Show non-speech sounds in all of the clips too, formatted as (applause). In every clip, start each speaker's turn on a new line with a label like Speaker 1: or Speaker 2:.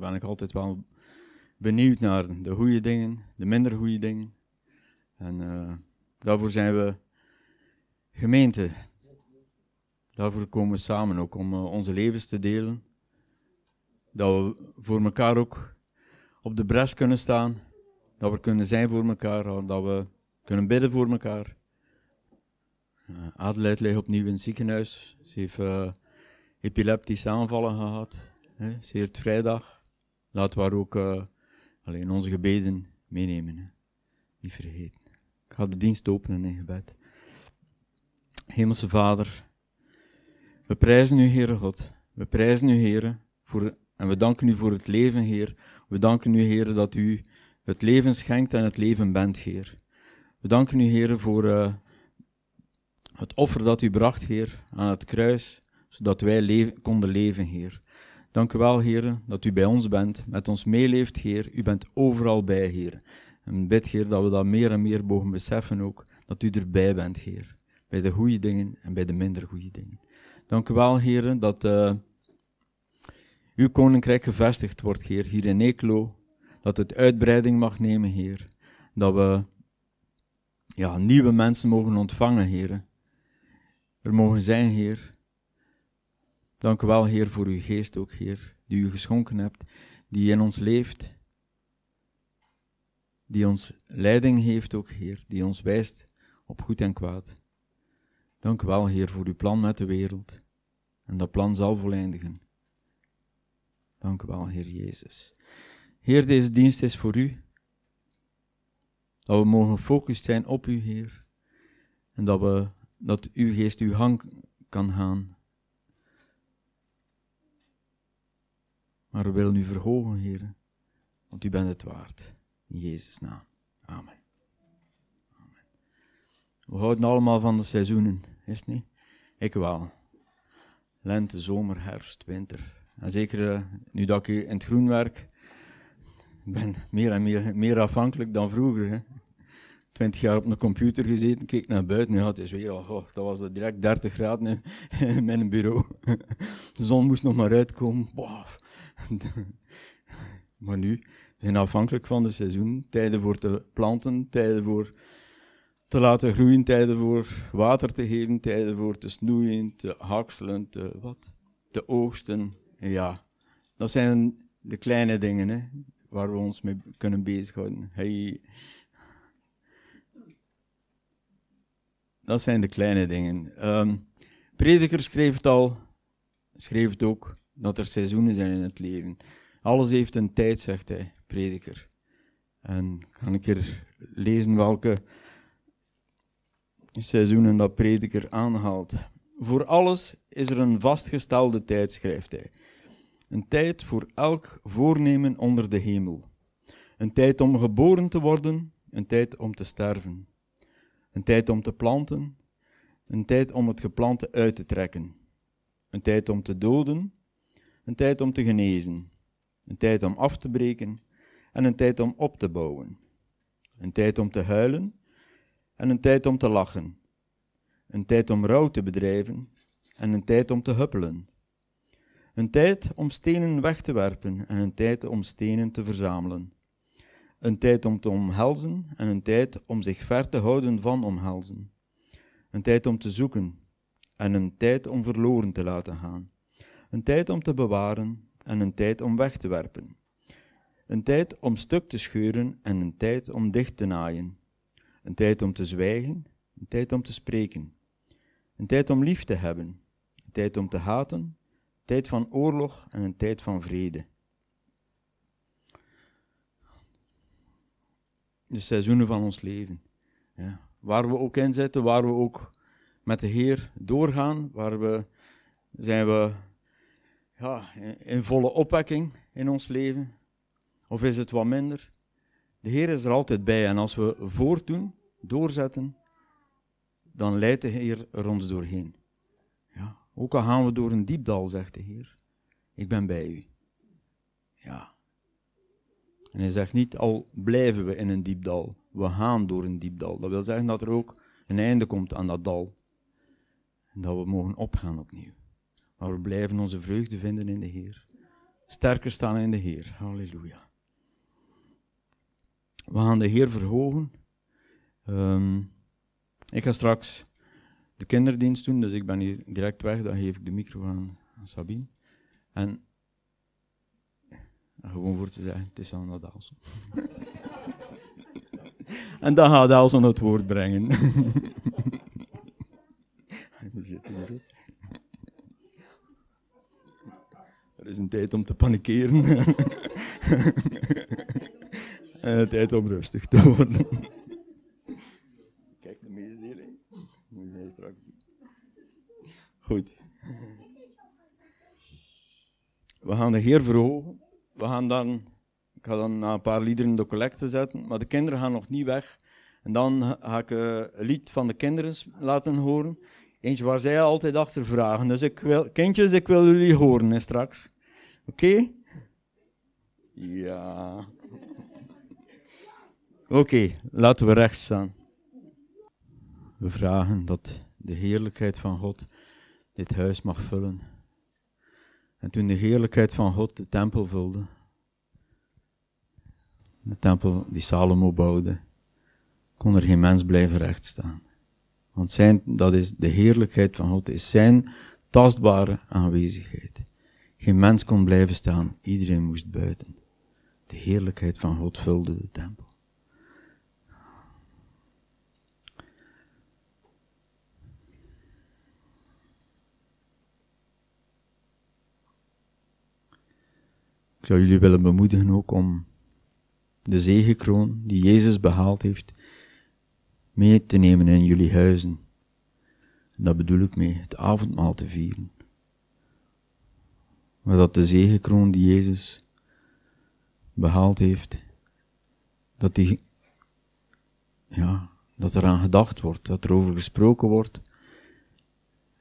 Speaker 1: daar ben ik altijd wel benieuwd naar. De goede dingen, de minder goede dingen. En uh, daarvoor zijn we gemeente. Daarvoor komen we samen ook om uh, onze levens te delen. Dat we voor elkaar ook op de bres kunnen staan. Dat we kunnen zijn voor elkaar. Dat we kunnen bidden voor elkaar. Uh, Adelheid ligt opnieuw in het ziekenhuis. Ze heeft epileptische aanvallen gehad. Hè. Zeer vrijdag. Laten we haar ook uh, alleen onze gebeden meenemen. Hè. Niet vergeten. Ik ga de dienst openen in gebed. Hemelse Vader, we prijzen u, Heere God. We prijzen u, Heere, voor, en we danken u voor het leven, Heer. We danken u, Heere, dat u het leven schenkt en het leven bent, Heer. We danken u, Heer, voor uh, het offer dat u bracht, Heer, aan het kruis, zodat wij konden leven, Heer. Dank u wel, Heer, dat u bij ons bent, met ons meeleeft, Heer. U bent overal bij, Heer. En bid, Heer, dat we dat meer en meer mogen beseffen ook, dat u erbij bent, Heer. Bij de goede dingen en bij de minder goede dingen. Dank u wel, Heer, dat uh, uw koninkrijk gevestigd wordt, Heer, hier in Eeklo. Dat het uitbreiding mag nemen, Heer. Dat we ja, nieuwe mensen mogen ontvangen, Heer. Er mogen zijn, Heer. Dank u wel, Heer, voor uw geest ook, Heer, die u geschonken hebt, die in ons leeft, die ons leiding heeft ook, Heer, die ons wijst op goed en kwaad. Dank u wel, Heer, voor uw plan met de wereld. En dat plan zal voleindigen. Dank u wel, Heer Jezus. Heer, deze dienst is voor u. Dat we mogen gefocust zijn op u, Heer. En dat, we, dat uw geest uw gang kan gaan. Maar we willen u verhogen, Heer. Want u bent het waard. In Jezus' naam. Amen. Amen. We houden allemaal van de seizoenen, is het niet? Ik wel. Lente, zomer, herfst, winter. En zeker uh, nu dat ik in het groen werk, ben meer en meer, meer afhankelijk dan vroeger. Hè. Twintig jaar op een computer gezeten, keek naar buiten. Ja, het is weer al, dat was direct 30 graden in mijn bureau. (laughs) De zon moest nog maar uitkomen. Wow. (laughs) Maar nu, zijn afhankelijk van de seizoen. Tijden voor te planten, tijden voor te laten groeien, tijden voor water te geven, tijden voor te snoeien, te hakselen, te, wat? te oogsten. Ja, dat zijn de kleine dingen hè, waar we ons mee kunnen bezighouden. Hey. Dat zijn de kleine dingen. Um, Prediker schreef het al, schreef het ook, dat er seizoenen zijn in het leven. Alles heeft een tijd, zegt hij, prediker. En kan ik er lezen welke seizoenen dat prediker aanhaalt. Voor alles is er een vastgestelde tijd, schrijft hij. Een tijd voor elk voornemen onder de hemel. Een tijd om geboren te worden, een tijd om te sterven. Een tijd om te planten, een tijd om het geplante uit te trekken. Een tijd om te doden, een tijd om te genezen. Een tijd om af te breken en een tijd om op te bouwen. Een tijd om te huilen en een tijd om te lachen. Een tijd om rouw te bedrijven en een tijd om te huppelen. Een tijd om stenen weg te werpen en een tijd om stenen te verzamelen. Een tijd om te omhelzen en een tijd om zich ver te houden van omhelzen. Een tijd om te zoeken en een tijd om verloren te laten gaan. Een tijd om te bewaren en een tijd om weg te werpen. Een tijd om stuk te scheuren en een tijd om dicht te naaien. Een tijd om te zwijgen, een tijd om te spreken. Een tijd om lief te hebben, een tijd om te haten, een tijd van oorlog en een tijd van vrede. De seizoenen van ons leven. Ja. Waar we ook in zitten, waar we ook met de Heer doorgaan, waar we zijn we ja, in volle opwekking in ons leven? Of is het wat minder? De Heer is er altijd bij en als we voortdoen, doorzetten, dan leidt de Heer er ons doorheen. Ja, ook al gaan we door een diep dal, zegt de Heer, ik ben bij u. Ja. En hij zegt niet al blijven we in een diep dal, we gaan door een diep dal. Dat wil zeggen dat er ook een einde komt aan dat dal. En dat we mogen opgaan opnieuw. Maar we blijven onze vreugde vinden in de Heer. sterker staan in de Heer. Halleluja. We gaan de Heer verhogen. Ehm, ik ga straks de kinderdienst doen, dus ik ben hier direct weg. Dan geef ik de micro aan, Sabine. En gewoon voor te zeggen, het is aan Adelson. (laughs) en dan gaat Adelson het woord brengen. (laughs) Er is een tijd om te panikeren. (laughs) en een tijd om rustig te worden. Kijk, de mededeling. Moet jij straks doen. Goed. We gaan de Heer verhogen. We gaan dan, ik ga dan een paar liederen de collecte zetten, maar de kinderen gaan nog niet weg. En dan ga ik eh, een lied van de kinderen laten horen. Eentje waar zij altijd achter vragen. Dus ik wil, kindjes, ik wil jullie horen straks. Oké? Ja. Oké, laten we recht staan. We vragen dat de heerlijkheid van God dit huis mag vullen. En toen de heerlijkheid van God de tempel vulde, de tempel die Salomo bouwde, kon er geen mens blijven rechtstaan. Want zijn, dat is de heerlijkheid van God, is zijn tastbare aanwezigheid. Geen mens kon blijven staan, iedereen moest buiten. De heerlijkheid van God vulde de tempel. Ik zou jullie willen bemoedigen ook om de zegenkroon die Jezus behaald heeft, mee te nemen in jullie huizen. En dat bedoel ik mee, het avondmaal te vieren. Maar dat de zegenkroon die Jezus behaald heeft, dat die, ja, dat eraan gedacht wordt, dat er over gesproken wordt.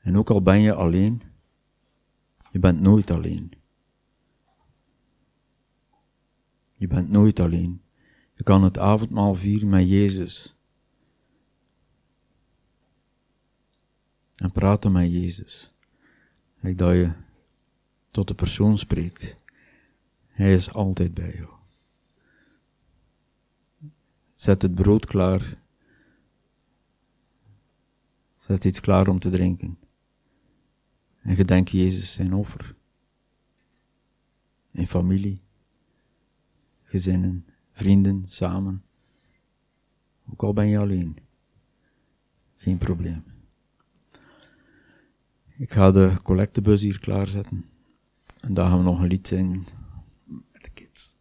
Speaker 1: En ook al ben je alleen, je bent nooit alleen. Je bent nooit alleen. Je kan het avondmaal vieren met Jezus. En praten met Jezus. Kijk dat je tot de persoon spreekt. Hij is altijd bij jou. Zet het brood klaar. Zet iets klaar om te drinken. En gedenk Jezus zijn offer. In familie, gezinnen, vrienden, samen. Ook al ben je alleen. Geen probleem. Ik ga de collectebus hier klaarzetten. En dan gaan we nog een lied zingen met de kids.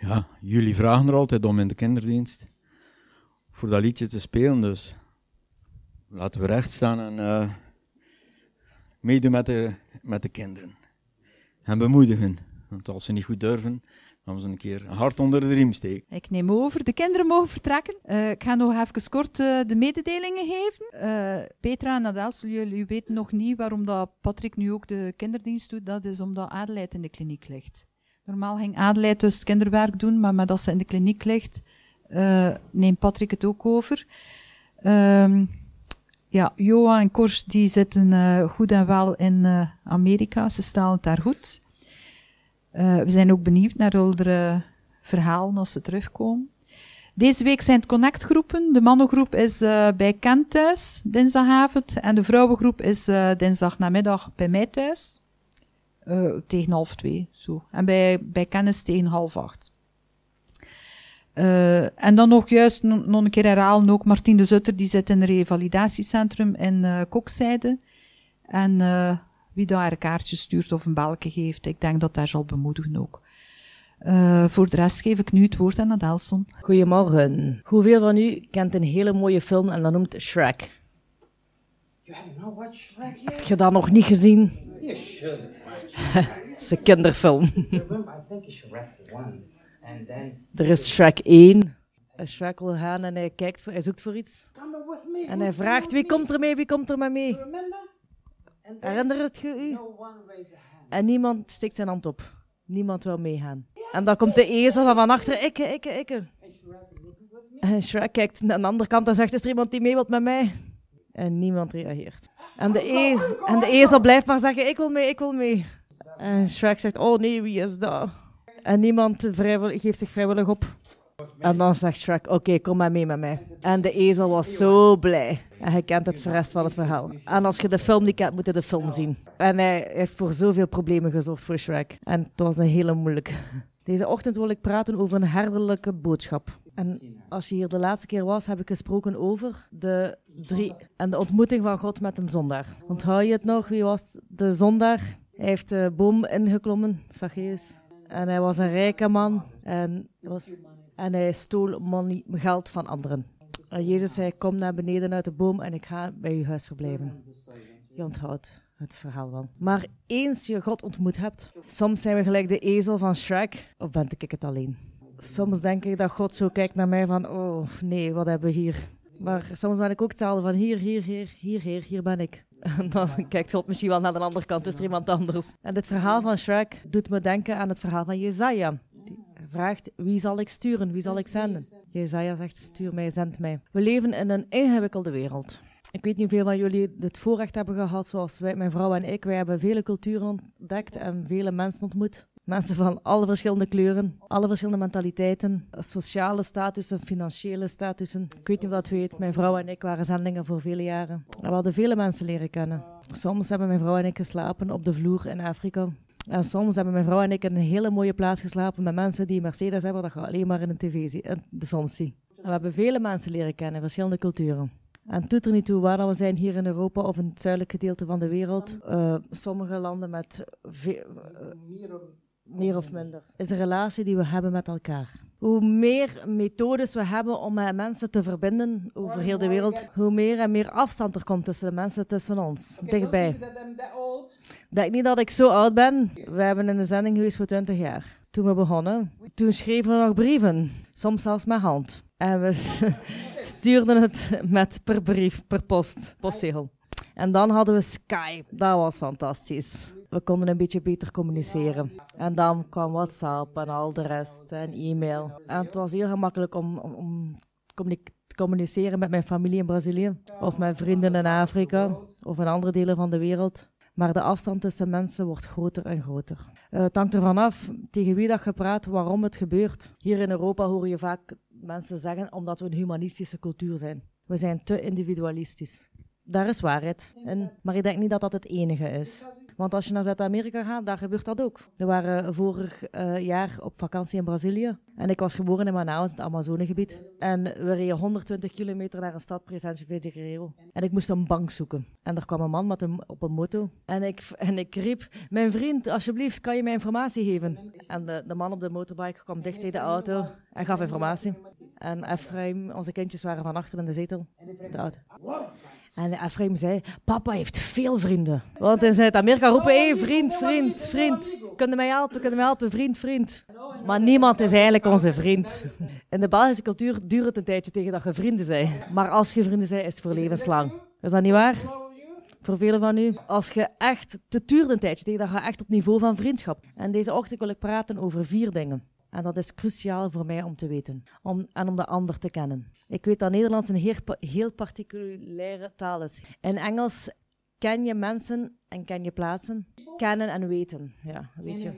Speaker 1: Ja, jullie vragen er altijd om in de kinderdienst voor dat liedje te spelen, dus laten we recht staan en uh, meedoen met de, met de kinderen. En bemoedigen, want als ze niet goed durven, dan ze een keer hart onder de riem steken.
Speaker 2: Ik neem over. De kinderen mogen vertrekken. Uh, ik ga nog even kort uh, de mededelingen geven. Uh, Petra en Adels, jullie weten nog niet waarom dat Patrick nu ook de kinderdienst doet. Dat is omdat Adelheid in de kliniek ligt. Normaal ging Adelheid dus het kinderwerk doen, maar met als ze in de kliniek ligt, neemt Patrick het ook over. Um, ja, Joa en Kors die zitten goed en wel in Amerika. Ze staan het daar goed. Uh, we zijn ook benieuwd naar andere verhalen als ze terugkomen. Deze week zijn het connectgroepen. De mannengroep is uh, bij Ken thuis, dinsdagavond. En de vrouwengroep is uh, dinsdagnamiddag bij mij thuis. tegen half twee, zo. En bij, bij Kennis tegen half acht. en dan nog juist nog een keer herhalen, ook Martien de Zutter, die zit in het revalidatiecentrum in Kokzijde. En wie daar een kaartje stuurt of een balken geeft. Ik denk dat daar zal bemoedigen ook. Uh, voor de rest geef ik nu het woord aan Adelson.
Speaker 3: Goedemorgen. Hoeveel van u kent een hele mooie film en dat noemt Shrek?
Speaker 4: You have not watched Shrek yet?
Speaker 3: Heb je dat nog niet gezien?
Speaker 4: You should. (laughs)
Speaker 3: Het is een kinderfilm.
Speaker 4: Remember, I think it's Shrek 1. And then...
Speaker 3: Er is Shrek 1. Shrek wil gaan en hij kijkt, voor, hij zoekt voor iets. En hij vraagt, wie komt er mee, wie komt er met mee?
Speaker 4: Remember? Then
Speaker 3: Herinnert je u? En niemand steekt zijn hand op. Niemand wil meegaan. En dan komt de ezel van van achter, ikke, ikke, ikke. En Shrek kijkt naar de andere kant en zegt, is er iemand die mee wilt met mij? En niemand reageert. En de, ezel, en de ezel blijft maar zeggen, ik wil mee, ik wil mee. En Shrek zegt, oh nee, wie is dat? En niemand geeft zich vrijwillig op. En dan zegt Shrek, oké, kom maar mee met mij. En de ezel was zo blij. En hij kent het rest van het verhaal. En als je de film niet kent, moet je de film zien. En hij heeft voor zoveel problemen gezorgd voor Shrek. En het was een hele moeilijke. Deze ochtend wil ik praten over een herderlijke boodschap. En als je hier de laatste keer was, heb ik gesproken over de drie en de ontmoeting van God met een zondaar. Onthoud je het nog? Wie was de zondaar? Hij heeft de boom ingeklommen, Zacchaeus. En hij was een rijke man en, was, en hij stool money, geld van anderen. En Jezus zei, kom naar beneden uit de boom en ik ga bij uw huis verblijven. Je onthoudt het verhaal wel. Maar eens je God ontmoet hebt, soms zijn we gelijk de ezel van Shrek, of ben ik het alleen? Soms denk ik dat God zo kijkt naar mij van, oh nee, wat hebben we hier? Maar soms ben ik ook hetzelfde van, hier, hier, hier, hier, hier, hier ben ik. (laughs) En dan kijkt God misschien wel naar de andere kant, is er iemand anders. En dit verhaal van Shrek doet me denken aan het verhaal van Jezaja. Vraagt, wie zal ik sturen, wie zal ik zenden? Jezaja zegt, stuur mij, zend mij. We leven in een ingewikkelde wereld. Ik weet niet hoeveel van jullie het voorrecht hebben gehad, zoals wij, mijn vrouw en ik. Wij hebben vele culturen ontdekt en vele mensen ontmoet. Mensen van alle verschillende kleuren, alle verschillende mentaliteiten, sociale statussen, financiële statussen. Ik weet niet of dat weet, mijn vrouw en ik waren zendingen voor vele jaren. En we hadden vele mensen leren kennen. Soms hebben mijn vrouw en ik geslapen op de vloer in Afrika. En soms hebben mijn vrouw en ik in een hele mooie plaats geslapen met mensen die Mercedes hebben, dat je alleen maar in de tv ziet, in de film ziet. En we hebben vele mensen leren kennen, verschillende culturen. En het doet er niet toe waar we zijn hier in Europa of in het zuidelijke gedeelte van de wereld. Uh, sommige landen met ve- uh, meer of minder. Is een relatie die we hebben met elkaar. Hoe meer methodes we hebben om met mensen te verbinden over heel de wereld, hoe meer en meer afstand er komt tussen de mensen tussen ons, dichtbij. Denk niet dat ik zo oud ben. We hebben in de zending geweest voor 20 jaar. Toen we begonnen, toen schreven we nog brieven, soms zelfs met hand. En we (laughs) (laughs) stuurden het met per brief, per post, postzegel. En dan hadden we Skype. Dat was fantastisch. We konden een beetje beter communiceren. En dan kwam WhatsApp en al de rest en e-mail. En het was heel gemakkelijk om, om, om te communiceren met mijn familie in Brazilië. Of met vrienden in Afrika. Of in andere delen van de wereld. Maar de afstand tussen mensen wordt groter en groter. Uh, het hangt ervan af tegen wie dat je praat, waarom het gebeurt. Hier in Europa hoor je vaak mensen zeggen omdat we een humanistische cultuur zijn. We zijn te individualistisch. Daar is waarheid in, maar ik denk niet dat dat het enige is. Want als je naar Zuid-Amerika gaat, daar gebeurt dat ook. We waren vorig uh, jaar op vakantie in Brazilië. En ik was geboren in Manaus, het Amazonegebied. En we reden 120 kilometer naar een stad, Presencio de Guerrero. En ik moest een bank zoeken. En er kwam een man met een, op een moto. En ik, en ik riep, mijn vriend, alsjeblieft, kan je mij informatie geven? En de, de man op de motorbike kwam dicht tegen de auto en gaf informatie. En Efraim, onze kindjes waren van achter in de zetel. De auto. En Efraim zei, papa heeft veel vrienden. Want in Zuid-Amerika roepen, hé, hey, vriend, vriend, vriend. Kunnen mij helpen, kunnen mij helpen, vriend, vriend. Maar niemand is eigenlijk onze vriend. In de Belgische cultuur duurt het een tijdje tegen dat je vrienden bent. Maar als je vrienden bent, is het voor levenslang. Is dat niet waar? Voor velen van u. Als je echt, het duurt een tijdje tegen dat je echt op niveau van vriendschap. En deze ochtend wil ik praten over vier dingen. En dat is cruciaal voor mij om te weten. Om, en om de ander te kennen. Ik weet dat Nederlands een heel, heel particuliere taal is. In Engels ken je mensen en ken je plaatsen. Kennen en weten. Ja, weet je.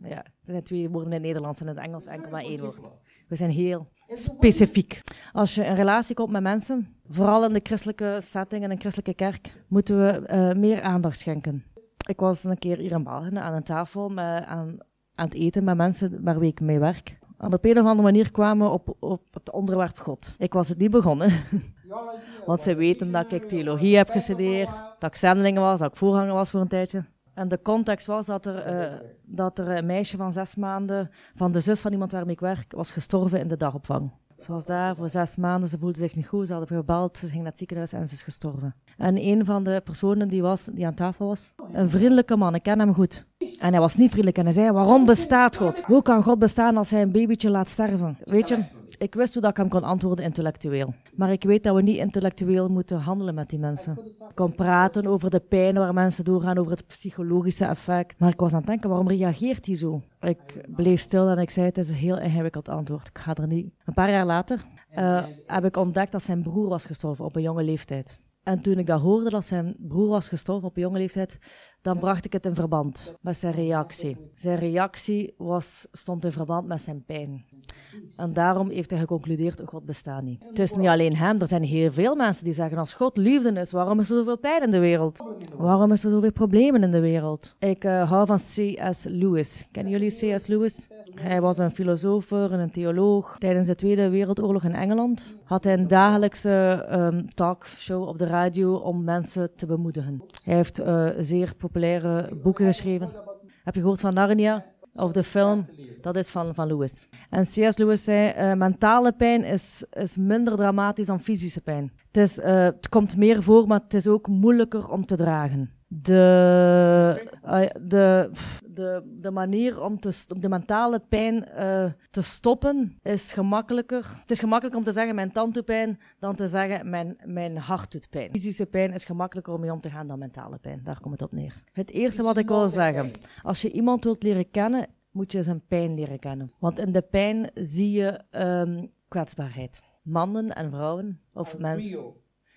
Speaker 3: Ja, er zijn twee woorden in het Nederlands en in het Engels enkel maar één woord. We zijn heel specifiek. Als je een relatie komt met mensen, vooral in de christelijke setting en een christelijke kerk, moeten we uh, meer aandacht schenken. Ik was een keer hier in België aan een tafel met, aan, aan het eten met mensen waar ik mee werk. En op een of andere manier kwamen op, op het onderwerp God. Ik was het niet begonnen. (laughs) Want ze weten dat ik theologie heb gestudeerd, dat ik zendelingen was, dat ik voorganger was voor een tijdje. En de context was dat er, uh, dat er een meisje van zes maanden, van de zus van iemand waarmee ik werk, was gestorven in de dagopvang. Ze was daar voor zes maanden, ze voelde zich niet goed, ze hadden gebeld, ze ging naar het ziekenhuis en ze is gestorven. En een van de personen die, was, die aan tafel was, een vriendelijke man, ik ken hem goed. En hij was niet vriendelijk en hij zei, waarom bestaat God? Hoe kan God bestaan als hij een babytje laat sterven? Weet je, ik wist hoe dat ik hem kon antwoorden intellectueel. Maar ik weet dat we niet intellectueel moeten handelen met die mensen. Ik kon praten over de pijn waar mensen doorgaan, over het psychologische effect. Maar ik was aan het denken, waarom reageert hij zo? Ik bleef stil en ik zei, het is een heel ingewikkeld antwoord. Ik ga er niet. Een paar jaar later uh, heb ik ontdekt dat zijn broer was gestorven op een jonge leeftijd. En toen ik dat hoorde dat zijn broer was gestorven op een jonge leeftijd, dan bracht ik het in verband met zijn reactie. Zijn reactie was, stond in verband met zijn pijn. En daarom heeft hij geconcludeerd, God bestaat niet. Het is niet alleen hem, er zijn heel veel mensen die zeggen, als God liefde is, waarom is er zoveel pijn in de wereld? Waarom is er zoveel problemen in de wereld? Ik eh, hou van C.S. Lewis. Kennen jullie C.S. Lewis? Hij was een filosoof en een theoloog. Tijdens de Tweede Wereldoorlog in Engeland had hij een dagelijkse ehm, talkshow op de radio om mensen te bemoedigen. Hij heeft eh, zeer populaire boeken geschreven. Heb je gehoord van Narnia? Of de film? Dat is van, van Lewis. En C.S. Lewis zei, eh, mentale pijn is, is minder dramatisch dan fysische pijn. Het, is, eh, het komt meer voor, maar het is ook moeilijker om te dragen. De, eh, de, de, de manier om, te, om de mentale pijn eh, te stoppen is gemakkelijker. Het is gemakkelijker om te zeggen mijn tand doet pijn dan te zeggen mijn, mijn hart doet pijn. Fysische pijn is gemakkelijker om mee om te gaan dan mentale pijn. Daar komt het op neer. Het eerste wat ik wil zeggen, als je iemand wilt leren kennen, moet je zijn pijn leren kennen. Want in de pijn zie je ehm, kwetsbaarheid. Mannen en vrouwen, of mensen,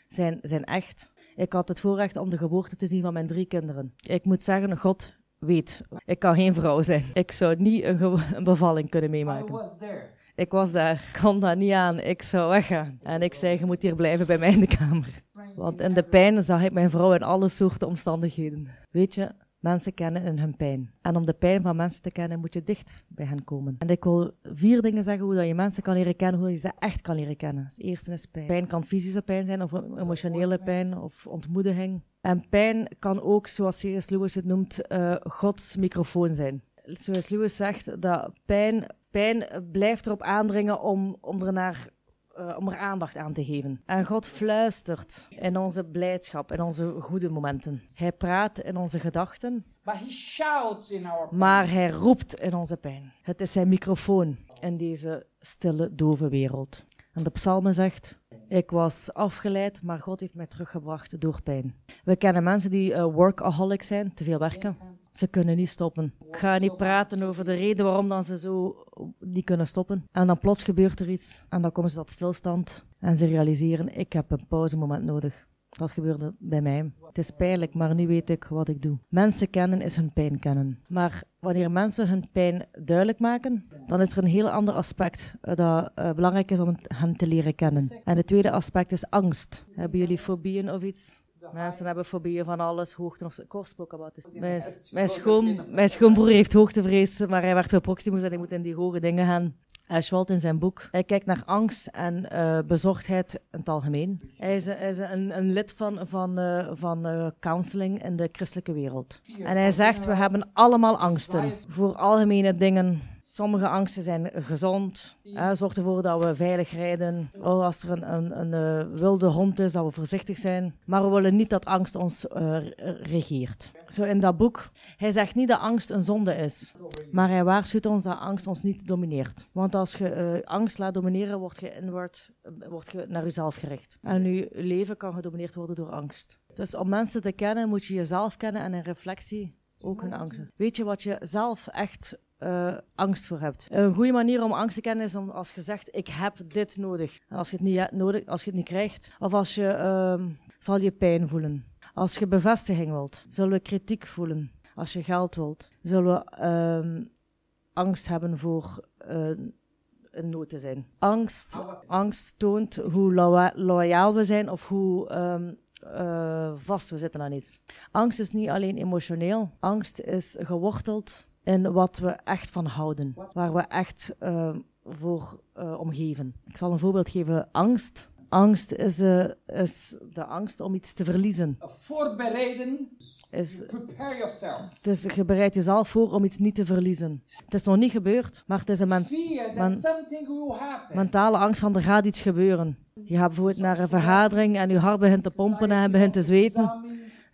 Speaker 3: zijn, zijn echt. Ik had het voorrecht om de geboorte te zien van mijn drie kinderen. Ik moet zeggen, God weet, ik kan geen vrouw zijn. Ik zou niet een, bevalling kunnen meemaken.
Speaker 4: was.
Speaker 3: Ik was daar, ik kon dat niet aan, ik zou weggaan. En ik zei, je moet hier blijven bij mij in de kamer. Want in de pijn zag ik mijn vrouw in alle soorten omstandigheden. Weet je, mensen kennen in hun pijn. En om de pijn van mensen te kennen, moet je dicht bij hen komen. En ik wil vier dingen zeggen hoe dat je mensen kan leren kennen, hoe je ze echt kan leren kennen. Het eerste is pijn. Pijn kan fysische pijn zijn, of emotionele pijn, of ontmoediging. En pijn kan ook, zoals C.S. Lewis het noemt, eh, Gods microfoon zijn. Zoals Lewis zegt, dat pijn, pijn blijft erop aandringen om, om er naar eh, om er aandacht aan te geven. En God fluistert in onze blijdschap, in onze goede momenten. Hij praat in onze gedachten, maar hij roept in onze pijn. Het is zijn microfoon in deze stille, dove wereld. En de psalmen zegt, ik was afgeleid, maar God heeft mij teruggebracht door pijn. We kennen mensen die eh, workaholic zijn, te veel werken. Ze kunnen niet stoppen. Ik ga niet praten over de reden waarom dan ze zo niet kunnen stoppen. En dan plots gebeurt er iets. En dan komen ze tot stilstand. En ze realiseren, ik heb een pauzemoment nodig. Dat gebeurde bij mij. Het is pijnlijk, maar nu weet ik wat ik doe. Mensen kennen is hun pijn kennen. Maar wanneer mensen hun pijn duidelijk maken, dan is er een heel ander aspect eh, dat eh, belangrijk is om hen te leren kennen. En het tweede aspect is angst. Hebben jullie fobieën of iets? Mensen hebben fobieën van alles, hoogte of kort spoke about this. Mijn, mijn, schoon, mijn schoonbroer heeft hoogtevrees, maar hij werd voor Proximus en hij moet in die hoge dingen gaan. Hij schwalt in zijn boek. Hij kijkt naar angst en eh, bezorgdheid in het algemeen. Hij is, hij is een, een lid van, van, eh, van eh, counseling in de christelijke wereld. En hij zegt, we hebben allemaal angsten voor algemene dingen. Sommige angsten zijn gezond. Hè, zorg ervoor dat we veilig rijden. Oh, als er een, een, een eh, wilde hond is, dat we voorzichtig zijn. Maar we willen niet dat angst ons eh, regeert. Zo in dat boek. Hij zegt niet dat angst een zonde is. Maar hij waarschuwt ons dat angst ons niet domineert. Want als je eh, angst laat domineren, word je inward, word je naar jezelf gericht. En je leven kan gedomineerd worden door angst. Dus om mensen te kennen, moet je jezelf kennen en in reflectie ook hun angsten. Weet je wat je zelf echt eh, angst voor hebt? Een goede manier om angst te kennen is om als je zegt, ik heb dit nodig. En als je het niet, nodig, als je het niet krijgt, of als je, ehm, zal je pijn voelen. Als je bevestiging wilt, zullen we kritiek voelen. Als je geld wilt, zullen we ehm, angst hebben voor eh, in nood te zijn. Angst, angst toont hoe loya- loyaal we zijn of hoe ehm, eh, vast we zitten aan iets. Angst is niet alleen emotioneel. Angst is geworteld in wat we echt van houden. Waar we echt ehm, voor eh, omgeven. Ik zal een voorbeeld geven. Angst. Angst is, eh, is de angst om iets te verliezen.
Speaker 4: Voorbereiden.
Speaker 3: Is,
Speaker 4: Prepare yourself.
Speaker 3: het is, je bereidt jezelf voor om iets niet te verliezen. Het is nog niet gebeurd, maar het is een men- mentale angst van er gaat iets gebeuren. Je gaat bijvoorbeeld naar een vergadering en je hart begint te pompen en begint te zweten.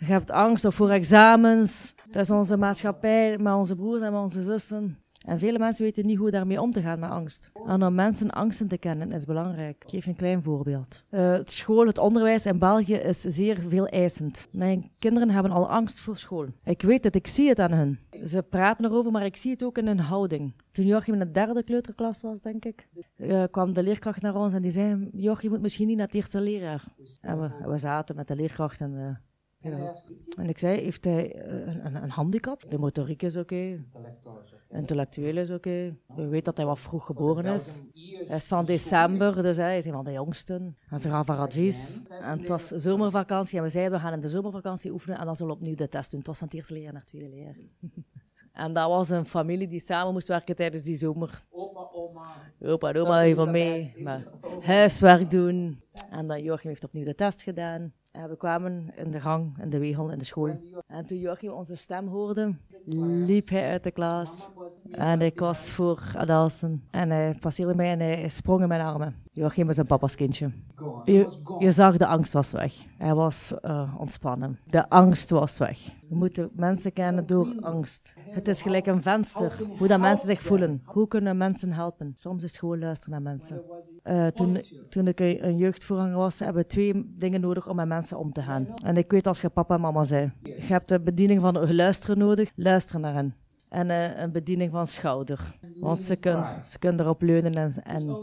Speaker 3: Je hebt angst voor examens. Het is onze maatschappij, met onze broers en onze zussen. En vele mensen weten niet hoe daarmee om te gaan met angst. En om mensen angsten te kennen is belangrijk. Ik geef een klein voorbeeld. Eh, het school, het onderwijs in België is zeer veel eisend. Mijn kinderen hebben al angst voor school. Ik weet het, ik zie het aan hun. Ze praten erover, maar ik zie het ook in hun houding. Toen Joachim in de derde kleuterklas was, denk ik, eh, kwam de leerkracht naar ons en die zei, Joachim, je moet misschien niet naar het eerste leraar. En we, en we zaten met de leerkracht en, eh, ja. en ik zei, heeft hij eh, een, een, een handicap? De motoriek is oké,
Speaker 4: okay.
Speaker 3: intellectueel is oké. We weten dat hij wat vroeg geboren is. Hij is van december, dus hij is een van de jongsten. En ze gaven haar advies. En het was zomervakantie en we zeiden, we gaan in de zomervakantie oefenen en dan zullen we opnieuw de test doen. Het was van het eerste leer naar het tweede leer. (laughs) En dat was een familie die samen moest werken tijdens die zomer.
Speaker 4: Opa, oma.
Speaker 3: Opa en oma even mee, maar (laughs) huiswerk doen. En dan Joachim heeft opnieuw de test gedaan. En we kwamen in de gang, in de wegel, in de school. En toen Joachim onze stem hoorde, liep hij uit de klas. En ik was voor Adelsen. En hij passeerde mij en hij sprong in mijn armen. Joachim is een papa's kindje. Je,
Speaker 4: was
Speaker 3: je zag, de angst was weg. Hij was eh, ontspannen. De angst was weg. We moeten mensen kennen door angst. Het is gelijk een venster. Hoe dat mensen zich voelen. Hoe kunnen mensen helpen? Soms is gewoon luisteren naar mensen. Eh, toen, toen ik een jeugdvoorganger was, hebben we twee dingen nodig om met mensen om te gaan. En ik weet als je papa en mama zijn. Je hebt de bediening van luisteren nodig. Luisteren naar hen. En eh, een bediening van schouder. Want ze kunnen, ze kunnen erop leunen en, en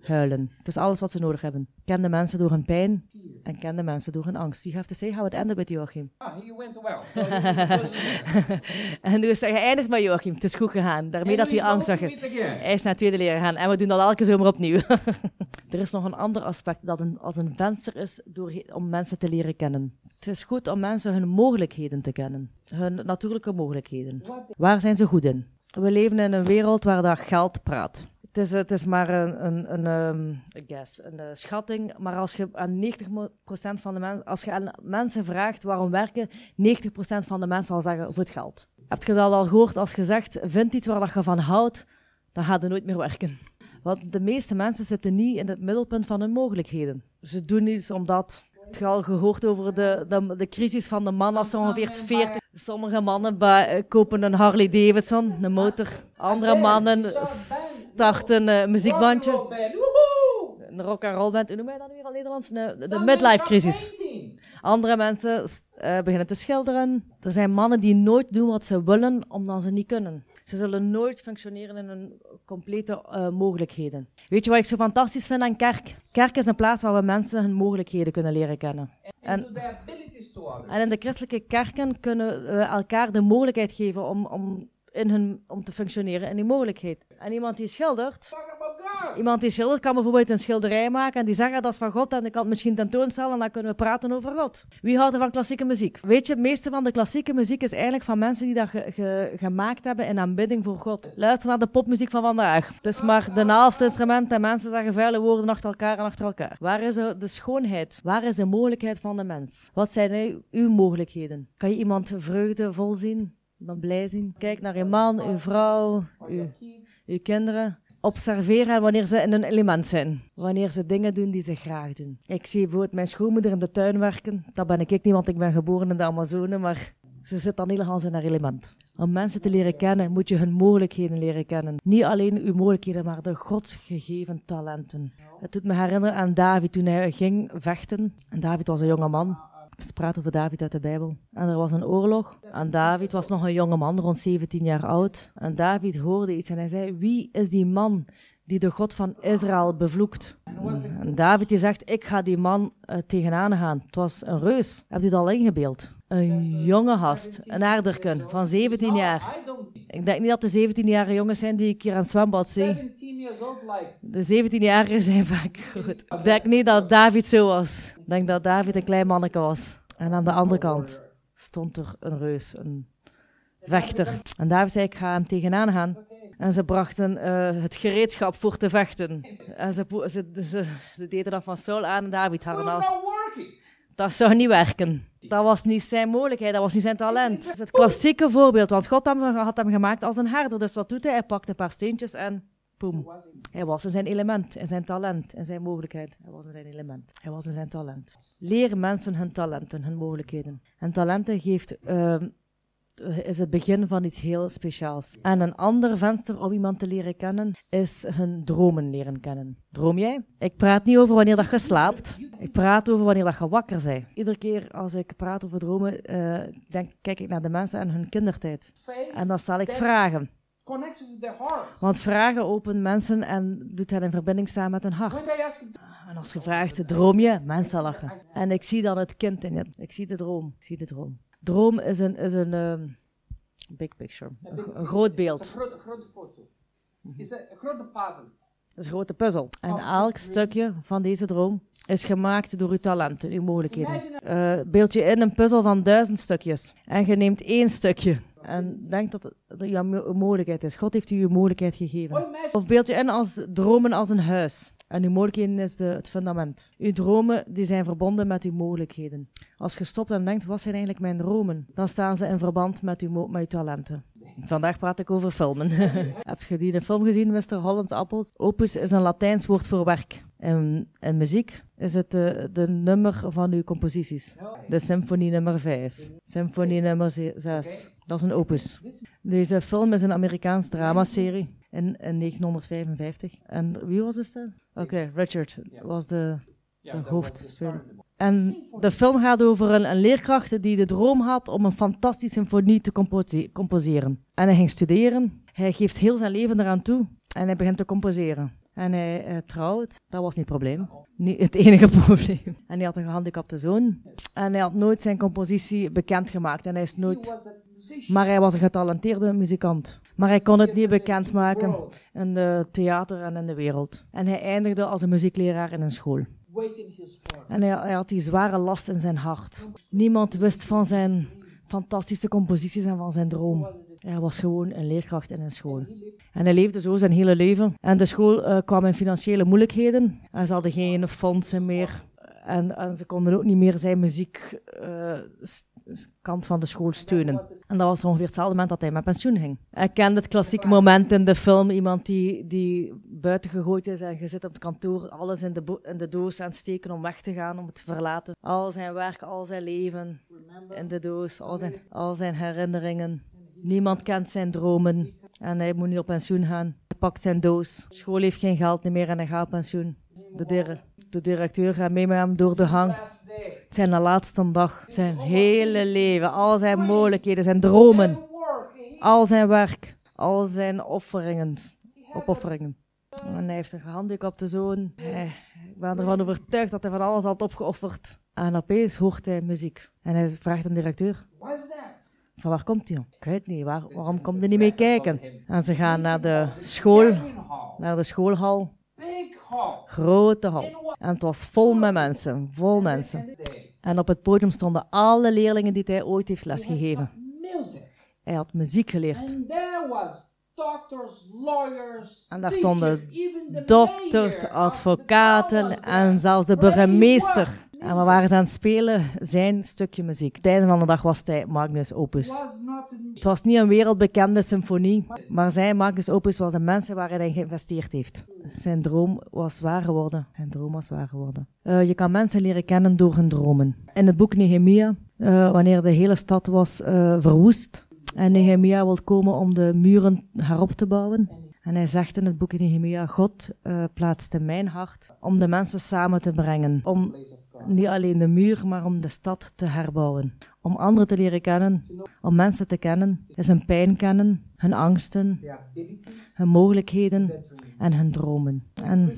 Speaker 3: huilen. Het is alles wat ze nodig hebben. Ken de mensen door hun pijn en ken de mensen door hun angst. You have to say how it ended with Joachim.
Speaker 4: Ah, you went well. So (laughs)
Speaker 3: en nu is hij geëindigd met Joachim. Het is goed gegaan. Daarmee dat die angst zag. Hij is naar het tweede leren gegaan en we doen dat elke zomer opnieuw. (laughs) er is nog een ander aspect dat een, als een venster is door, om mensen te leren kennen. Het is goed om mensen hun mogelijkheden te kennen. Hun natuurlijke mogelijkheden. Waar zijn ze goed in? We leven in een wereld waar dat geld praat. Het is, het is maar een, een, een, ehm, guess, een eh, schatting, maar als je aan 90% van de mensen, als je aan mensen vraagt waarom werken, 90% van de mensen zal zeggen voor het geld. Heb je dat al gehoord als je zegt, vind iets waar dat je van houdt, dan gaat je nooit meer werken. Want de meeste mensen zitten niet in het middelpunt van hun mogelijkheden. Ze doen iets omdat... Heb je al gehoord over de, de, de crisis van de man als ongeveer 40... Sommige mannen eh, kopen een Harley Davidson, een motor. Andere mannen starten een muziekbandje.
Speaker 4: Band. Woehoe!
Speaker 3: Een rock and roll band. Hoe noem je dat nu weer al Nederlands? De, midlife crisis.
Speaker 4: start.
Speaker 3: Andere mensen eh, beginnen te schilderen. Er zijn mannen die nooit doen wat ze willen, omdat ze niet kunnen. Ze zullen nooit functioneren in hun complete eh, mogelijkheden. Weet je wat ik zo fantastisch vind aan kerk? Kerk is een plaats waar we mensen hun mogelijkheden kunnen leren kennen. En, en in de christelijke kerken kunnen we elkaar de mogelijkheid geven om, om, in hun, om te functioneren in die mogelijkheid. En iemand die schildert. Iemand die schildert kan bijvoorbeeld een schilderij maken en die zeggen dat is van God en ik kan het misschien tentoonstellen en dan kunnen we praten over God. Wie houdt er van klassieke muziek? Weet je, het meeste van de klassieke muziek is eigenlijk van mensen die dat ge- ge- gemaakt hebben in aanbidding voor God. Luister naar de popmuziek van vandaag. Het is maar de half instrument en mensen zeggen vuile woorden achter elkaar en achter elkaar. Waar is de schoonheid? Waar is de mogelijkheid van de mens? Wat zijn uw mogelijkheden? Kan je iemand vreugdevol zien? Iemand blij zien? Kijk naar uw man, uw vrouw, uw kinderen observeren wanneer ze in een element zijn. Wanneer ze dingen doen die ze graag doen. Ik zie bijvoorbeeld mijn schoonmoeder in de tuin werken. Dat ben ik niet, want ik ben geboren in de Amazone, maar ze zit dan helemaal in haar element. Om mensen te leren kennen, moet je hun mogelijkheden leren kennen. Niet alleen uw mogelijkheden, maar de godsgegeven talenten. Het doet me herinneren aan David toen hij ging vechten. En David was een jonge man. Ze praten over David uit de Bijbel. En er was een oorlog. En David was nog een jonge man, rond 17 jaar oud. En David hoorde iets en hij zei: Wie is die man die de God van Israël bevloekt? En David die zegt: Ik ga die man eh, tegenaan gaan. Het was een reus. Hebt u het al ingebeeld? Een jonge gast, een aarderken van 17 jaar. Ik denk niet dat de 17-jarige jongens zijn die ik hier aan het zwembad zie.
Speaker 4: 17 years old, like.
Speaker 3: De 17-jarigen zijn vaak goed. Ik denk niet dat David zo was. Ik denk dat David een klein manneke was. En aan de andere kant stond er een reus, een vechter. En David zei, ik ga hem tegenaan gaan. En ze brachten eh, het gereedschap voor te vechten. En ze, ze, ze, ze deden dat van Saul aan en David
Speaker 4: working.
Speaker 3: Dat zou niet werken. Dat was niet zijn mogelijkheid, dat was niet zijn talent. Het klassieke voorbeeld, want God had hem gemaakt als een herder. Dus wat doet hij? Hij pakt een paar steentjes en boem. Hij was in zijn element, in zijn talent, in zijn mogelijkheid. Hij was in zijn element. Hij was in zijn talent. Leer mensen hun talenten, hun mogelijkheden. En talenten geeft ehm, eh, is het begin van iets heel speciaals. En een ander venster om iemand te leren kennen is hun dromen leren kennen. Droom jij? Ik praat niet over wanneer dat je slaapt. Ik praat over wanneer dat je wakker bent. Iedere keer als ik praat over dromen, eh, denk, kijk ik naar de mensen en hun kindertijd. En dan stel ik vragen. Want vragen opent mensen en doet hen in verbinding staan met hun hart. En als je vraagt, droom je? Mensen lachen. En ik zie dan het kind in je. Ik zie de droom. Ik zie de droom. Droom is een, is een ehm, big picture. Een, gro- een groot
Speaker 4: is
Speaker 3: beeld.
Speaker 4: een grote, grote foto. Het is een, grote puzzel.
Speaker 3: Het is een grote puzzel. En
Speaker 4: Oh,
Speaker 3: elk stukje van deze droom is gemaakt door uw talenten, uw mogelijkheden. Eh beeld je in een puzzel van duizend stukjes. En je neemt één stukje. En denk dat het jouw mo- mogelijkheid is. God heeft u uw mogelijkheid gegeven.
Speaker 4: Oh.
Speaker 3: Of beeld je in als dromen als een huis. En uw mogelijkheden is de, het fundament. Uw dromen die zijn verbonden met uw mogelijkheden. Als je stopt en denkt, wat zijn eigenlijk mijn dromen? Dan staan ze in verband met uw, met uw talenten. Vandaag praat ik over filmen. (laughs) Heb je die een film gezien, Mr. Holland's Apples? Opus is een Latijns woord voor werk. En, en muziek is het de, de nummer van uw composities. De symfonie nummer 5. Symfonie nummer 6. Dat is een opus. Deze film is een Amerikaans dramaserie in, in 1955. En wie was de stem? Oké, Richard was de, de hoofdspeler. En de film gaat over een, een leerkracht die de droom had om een fantastische symfonie te compose- composeren. En hij ging studeren. Hij geeft heel zijn leven eraan toe. En hij begint te composeren. En hij eh, trouwt. Dat was niet het probleem. Niet het enige (laughs) probleem. En hij had een gehandicapte zoon. En hij had nooit zijn compositie bekendgemaakt. En hij is nooit... Maar hij was een getalenteerde muzikant. Maar hij kon het niet bekendmaken in de theater en in de wereld. En hij eindigde als een muziekleraar in een school. En hij, had die zware last in zijn hart. Niemand wist van zijn fantastische composities en van zijn droom. Hij was gewoon een leerkracht in een school. En hij leefde zo zijn hele leven. En de school eh, kwam in financiële moeilijkheden. En ze hadden geen fondsen meer. En, en ze konden ook niet meer zijn muziek s- kant van de school steunen. En dat was ongeveer hetzelfde moment dat hij met pensioen ging. Hij kende het klassieke moment in de film. Iemand die, die buiten gegooid is en je zit op het kantoor alles in de, in de doos aan het steken om weg te gaan, om het te verlaten. Al zijn werk, al zijn leven in de doos, al zijn, al zijn herinneringen. Niemand kent zijn dromen. En hij moet nu op pensioen gaan. Hij pakt zijn doos. School heeft geen geld meer en hij gaat op pensioen. De, de directeur gaat mee met hem door de hang. Zijn laatste dag. Zijn hele leven. Al zijn mogelijkheden. Zijn dromen. Al zijn werk. Al zijn offeringen. Opofferingen. En hij heeft een gehandicapte zoon. Ik ben ervan overtuigd dat hij van alles had opgeofferd. En opeens hoort hij muziek. En hij vraagt een directeur. Van waar komt hij? Ik weet niet. Waar, waarom komt hij niet mee kijken? En ze gaan naar de school. Naar de schoolhal. Grote hal. En het was vol met mensen. Vol mensen. En op het podium stonden alle leerlingen die hij ooit heeft lesgegeven. Hij had muziek geleerd.
Speaker 4: Doctors, lawyers,
Speaker 3: En daar stonden dokters, advocaten en zelfs de burgemeester. En we waren ze aan het spelen zijn stukje muziek. Het einde van de dag was hij Magnus Opus. Het was niet een wereldbekende symfonie, maar zijn Magnus Opus was een mens waarin hij geïnvesteerd heeft. Zijn droom was waar geworden. Zijn droom was waar geworden. Eh, je kan mensen leren kennen door hun dromen. In het boek Nehemia, eh, wanneer de hele stad was eh, verwoest, en Nehemia wil komen om de muren herop te bouwen. En hij zegt in het boek Nehemia, God eh, plaatst in mijn hart om de mensen samen te brengen. Om niet alleen de muur, maar om de stad te herbouwen. Om anderen te leren kennen, om mensen te kennen, hun pijn kennen, hun angsten, hun mogelijkheden en hun dromen. En,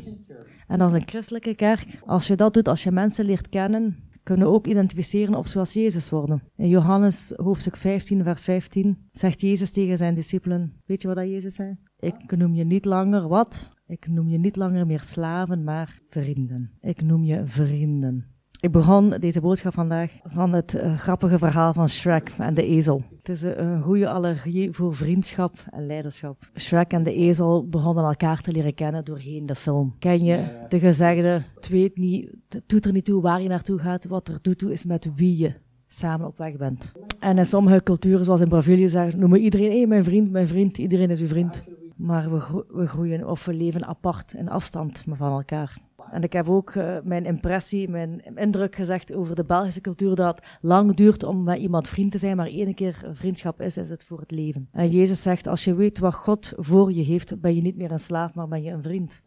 Speaker 3: en als een christelijke kerk, als je dat doet, als je mensen leert kennen, kunnen ook identificeren of zoals Jezus worden. In Johannes hoofdstuk 15, vers 15 zegt Jezus tegen zijn discipelen, weet je wat dat Jezus zei? Ik noem je niet langer wat? Ik noem je niet langer meer slaven, maar vrienden. Ik noem je vrienden. Ik begon deze boodschap vandaag van het eh, grappige verhaal van Shrek en de ezel. Het is een, een goede allergie voor vriendschap en leiderschap. Shrek en de ezel begonnen elkaar te leren kennen doorheen de film. Ken je de gezegde, het weet niet, het doet er niet toe waar je naartoe gaat, wat er doet toe is met wie je samen op weg bent. En in sommige culturen, zoals in Brazilië, zeggen, noemen iedereen, hé, mijn vriend, mijn vriend, iedereen is uw vriend. Maar we, gro- we groeien of we leven apart in afstand van elkaar. En ik heb ook uh, mijn impressie, mijn indruk gezegd over de Belgische cultuur, dat het lang duurt om met iemand vriend te zijn, maar één keer vriendschap is, is het voor het leven. En Jezus zegt, als je weet wat God voor je heeft, ben je niet meer een slaaf, maar ben je een vriend.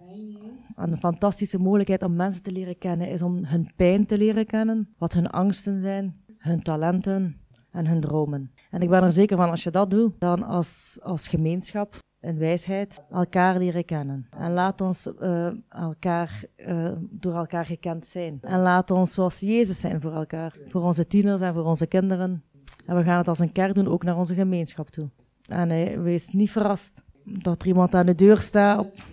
Speaker 3: En een fantastische mogelijkheid om mensen te leren kennen is om hun pijn te leren kennen, wat hun angsten zijn, hun talenten en hun dromen. En ik ben er zeker van, als je dat doet, dan als, als gemeenschap in wijsheid elkaar leren kennen. En laat ons uh, elkaar, uh, door elkaar gekend zijn. En laat ons zoals Jezus zijn voor elkaar. Voor onze tieners en voor onze kinderen. En we gaan het als een kerk doen, ook naar onze gemeenschap toe. En wees niet verrast dat er iemand aan de deur staat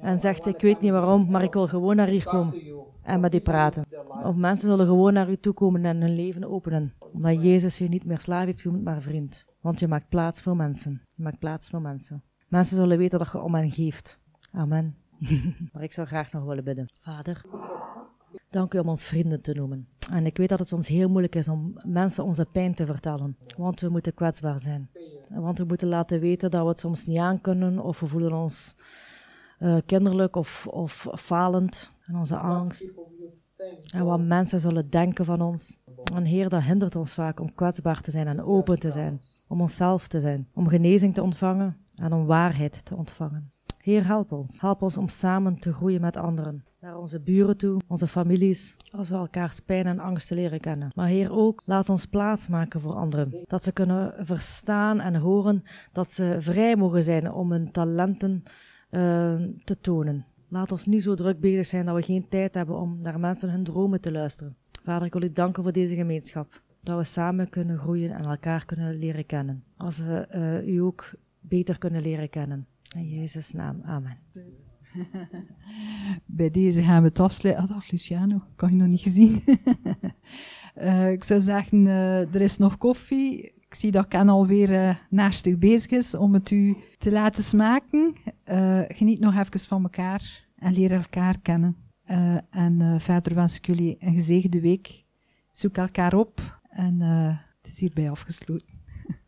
Speaker 3: en zegt, ik weet niet waarom, maar ik wil gewoon naar hier komen en met u praten. Of mensen zullen gewoon naar u toe komen en hun leven openen. Omdat Jezus je niet meer slaaf heeft genoemd, maar vriend. Want je maakt plaats voor mensen. Je maakt plaats voor mensen. Mensen zullen weten dat je om hen geeft. Amen. (laughs) maar ik zou graag nog willen bidden. Vader, dank u om ons vrienden te noemen. En ik weet dat het soms heel moeilijk is om mensen onze pijn te vertellen. Want we moeten kwetsbaar zijn. Want we moeten laten weten dat we het soms niet aan kunnen of we voelen ons uh, kinderlijk of, of falend en onze angst. En wat mensen zullen denken van ons. En Heer, dat hindert ons vaak om kwetsbaar te zijn en open te zijn. Om onszelf te zijn. Om genezing te ontvangen en om waarheid te ontvangen. Heer, help ons. Help ons om samen te groeien met anderen. Naar onze buren toe, onze families, als we elkaars pijn en angsten leren kennen. Maar Heer, ook laat ons plaats maken voor anderen. Dat ze kunnen verstaan en horen dat ze vrij mogen zijn om hun talenten uh, te tonen. Laat ons niet zo druk bezig zijn dat we geen tijd hebben om naar mensen hun dromen te luisteren. Vader, ik wil u danken voor deze gemeenschap. Dat we samen kunnen groeien en elkaar kunnen leren kennen. Als we uh, u ook beter kunnen leren kennen. In Jezus' naam, amen. (laughs)
Speaker 2: Bij deze gaan we het afsluiten. Ah, dag Luciano, kan je nog niet gezien. uh, (laughs) ik zou zeggen, uh, er is nog koffie. Ik zie dat Ken alweer uh, naast u bezig is om het u te laten smaken. geniet nog even van elkaar en leer elkaar kennen. en verder wens ik jullie een gezegende week. Zoek elkaar op en het is hierbij afgesloten.